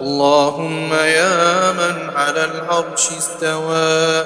اللهم يا من على العرش استوى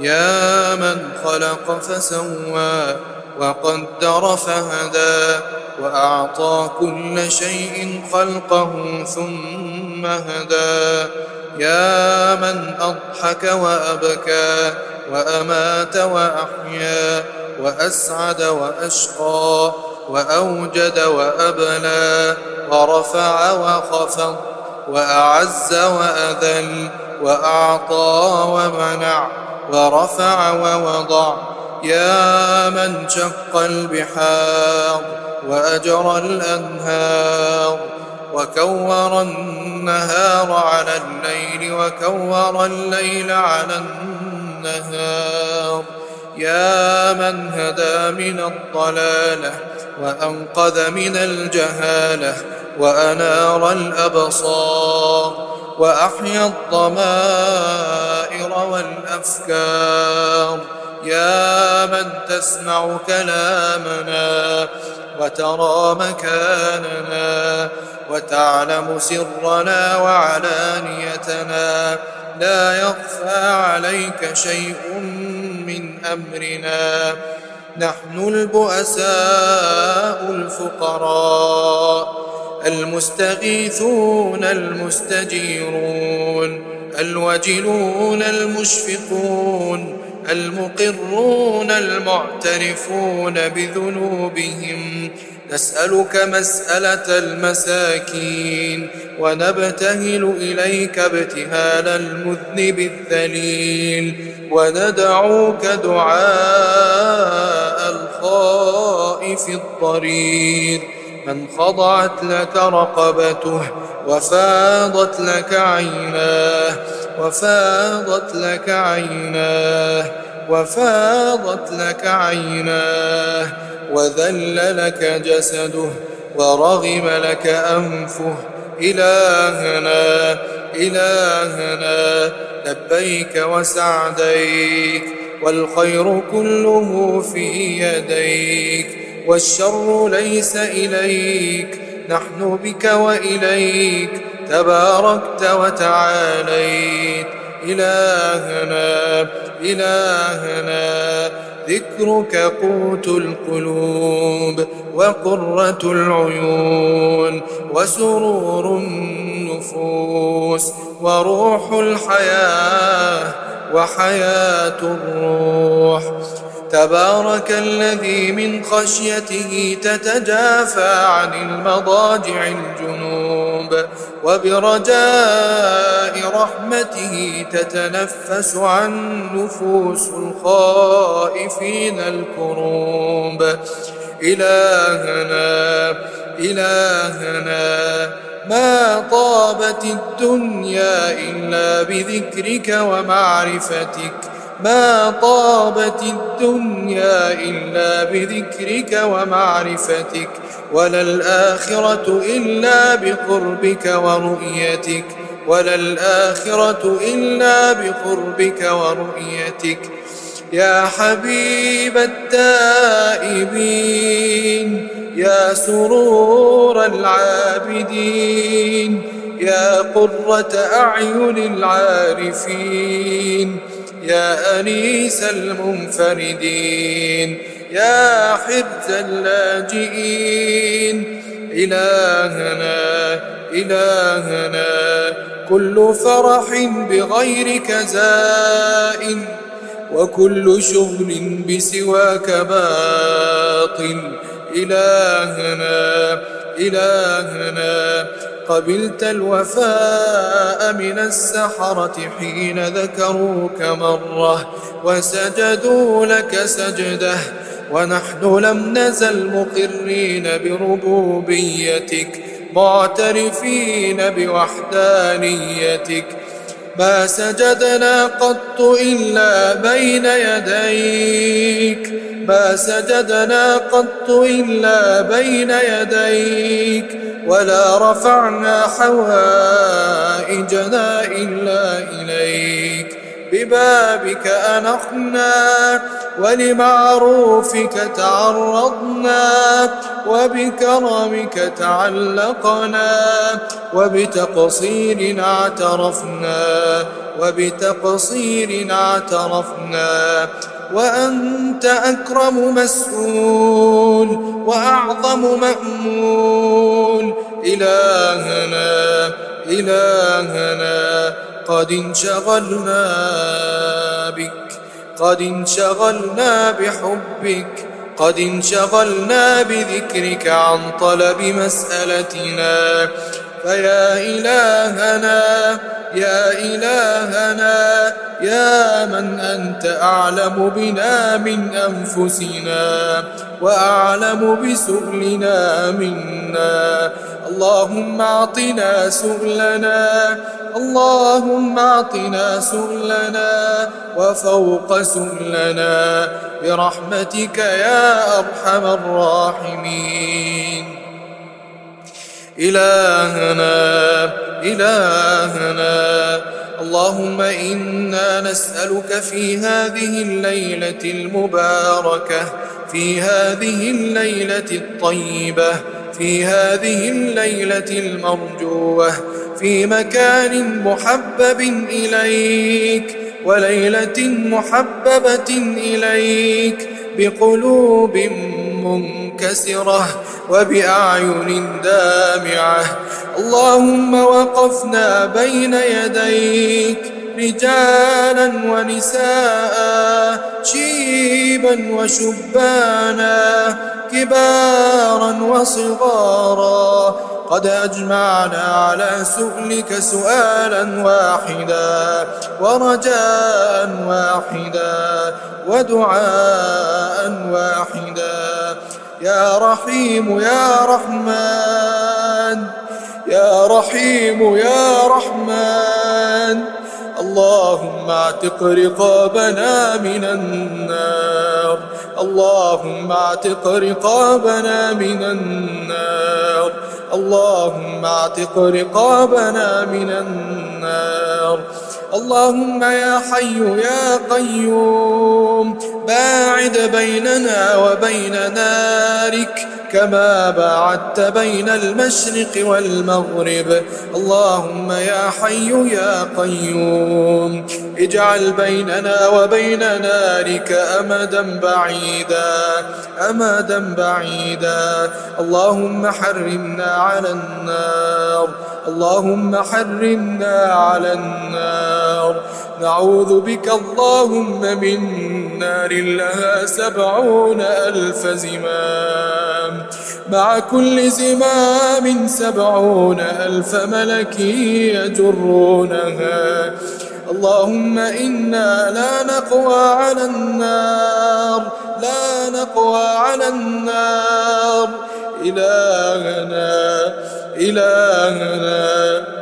يا من خلق فسوى وقدر فهدى وأعطى كل شيء خلقه ثم هدى. يا من أضحك وأبكى وأمات وأحيا وأسعد وأشقى وأوجد وأبلى ورفع وخفض وأعز وأذل وأعطى ومنع ورفع ووضع يا من شق البحار وأجرى الأنهار وكور النهار على الليل وكور الليل على النهار يا من هدى من الضلالة وأنقذ من الجهالة وأنار الأبصار وأحيا الضمائر والأفكار. يا من تسمع كلامنا وترى مكاننا وتعلم سرنا وعلانيتنا لا يخفى عليك شيء من أمرنا. نحن البؤساء الفقراء. المستغيثون المستجيرون الوجلون المشفقون المقرون المعترفون بذنوبهم نسألك مسألة المساكين ونبتهل إليك ابتهال المذنب الذليل وندعوك دعاء الخائف الضرير. من خضعت لك رقبته وفاضت لك عيناه وفاضت لك عيناه وفاضت لك عيناه وذل لك جسده ورغم لك أنفه. إلهنا إلهنا لبيك وسعديك والخير كله في يديك. والشر ليس إليك. نحن بك وإليك. تباركت وتعاليت. إلهنا إلهنا. ذكرك قوت القلوب وقرة العيون وسرور النفوس وروح الحياة وحياة الروح. تبارك الذي من خشيته تتجافى عن المضاجع الجنوب وبرجاء رحمته تتنفس عن نفوس الخائفين الكروب. إلهنا إلهنا ما طابت الدنيا إلا بذكرك ومعرفتك. ما طابت الدنيا إلا بذكرك ومعرفتك ولا الآخرة إلا بقربك ورؤيتك ولا الآخرة إلا بقربك ورؤيتك. يا حبيب التائبين يا سرور العابدين يا قرة أعين العارفين. يا أنيس المنفردين يا حرز اللاجئين. إلهنا إلهنا كل فرح بغيرك زائن وكل شغل بسواك باطل. إلهنا إلهنا. قبلت الوفاء من السحرة حين ذكروك مرة وسجدوا لك سجدة ونحن لم نزل مقرين بربوبيتك معترفين بوحدانيتك. ما سجدنا قط إلا بين يديك. ما سجدنا قط إلا بين يديك. ولا رفعنا حوائجنا إلا إليك. ببابك أنخنا ولمعروفك تعرضنا وبكرمك تعلقنا وبتقصير اعترفنا وبتقصير اعترفنا وأنت أكرم مسؤول وأعظم مأمول إلهنا إلهنا قد انشغلنا بك قد انشغلنا بحبك قد انشغلنا بذكرك عن طلب مسألتنا. فيا إلهنا يا إلهنا يا من أنت أعلم بنا من أنفسنا وأعلم بسؤلنا منا. اللهم أعطنا سؤلنا اللهم أعطنا سؤلنا وفوق سؤلنا. برحمتك يا أرحم الراحمين. إلهنا إلهنا. اللهم إنا نسألك في هذه الليلة المباركة في هذه الليلة الطيبة في هذه الليلة المرجوة في مكان محبب إليك وليلة محببة إليك بقلوب منكسرة. وبأعين دامعة. اللهم وقفنا بين يديك رجالا ونساء شيبا وشبانا كبارا وصغارا. قد أجمعنا على سؤلك سؤالا واحدا ورجاء واحدا ودعاء واحدا. يا رحيم يا رحمن يا رحيم يا رحمن. اللهم اعتق رقابنا من النار اللهم اعتق رقابنا من النار اللهم اعتق رقابنا من النار. اللهم يا حي يا قيوم باعد بيننا وبين نارك كما باعدت بين المشرق والمغرب. اللهم يا حي يا قيوم اجعل بيننا وبين نارك أمدا بعيدا أمدا بعيدا. اللهم حرمنا على النار اللهم حرمنا على النار. نعوذ بك اللهم من نار لها سبعون ألف زمام. مع كل زمام سبعون ألف ملك يجرونها. اللهم إنا لا نقوى على النار. لا نقوى على النار. إلهنا إلهنا.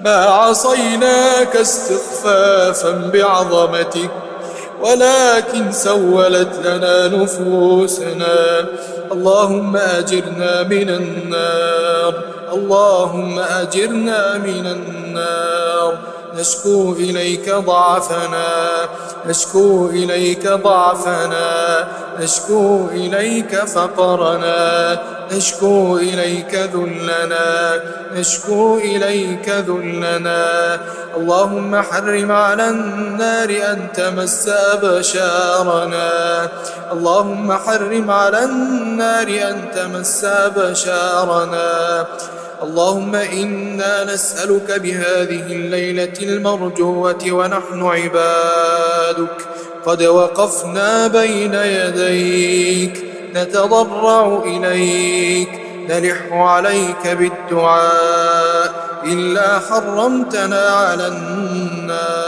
ما عصيناك استخفافا بعظمتك ولكن سولت لنا نفوسنا. اللهم أجرنا من النار اللهم أجرنا من النار نشكو إليك ضعفنا نشكو إليك ضعفنا نشكو إليك فقرنا نشكو إليك ذلنا نشكو إليك ذلنا. اللهم حرم على النار أن تمس أبشارنا. اللهم حرم على النار أن تمس أبشارنا. اللهم إنا نسألك بهذه الليلة المرجوة ونحن عبادك. قد وقفنا بين يديك نتضرع إليك نلح عليك بالدعاء. إلا حرمتنا على النار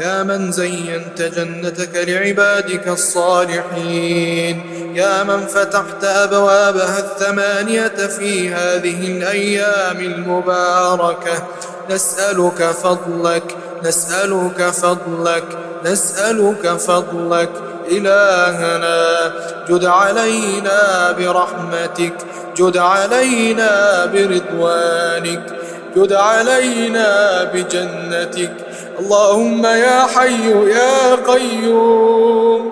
يا من زينت جنتك لعبادك الصالحين. يا من فتحت أبوابها الثمانية في هذه الأيام المباركة. نسألك فضلك نسألك فضلك نسألك فضلك إلهنا. جد علينا برحمتك جد علينا برضوانك جد علينا بجنتك. اللهم يا حي يا قيوم.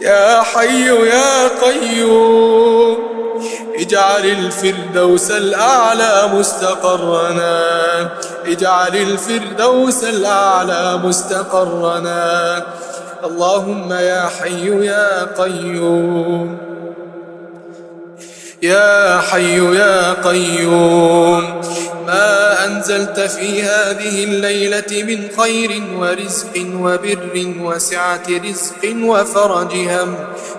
يا حي يا قيوم. اجعل الفردوس الأعلى مستقرنا. اجعل الفردوس الأعلى مستقرنا. اللهم يا حي يا قيوم. يا حي يا قيوم. أنزلت في هذه الليلة من خير ورزق وبر وسعة رزق وفرج هم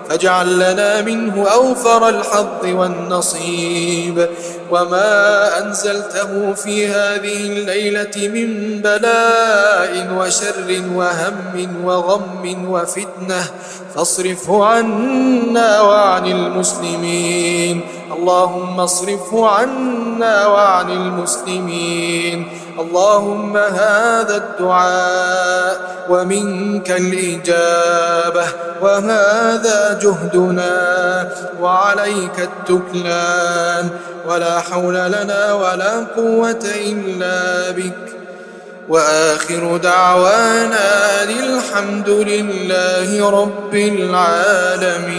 فاجعل لنا منه أوفر الحظ والنصيب. وما أنزلته في هذه الليلة من بلاء وشر وهم وغم وفتنة فاصرفه عنا وعن المسلمين اللهم اصرفه عنا وعن المسلمين اللهم هذا الدعاء ومنك الإجابة وهذا جهدنا وعليك التكلان ولا حول لنا ولا قوة إلا بك وآخر دعوانا الحمد لله رب العالمين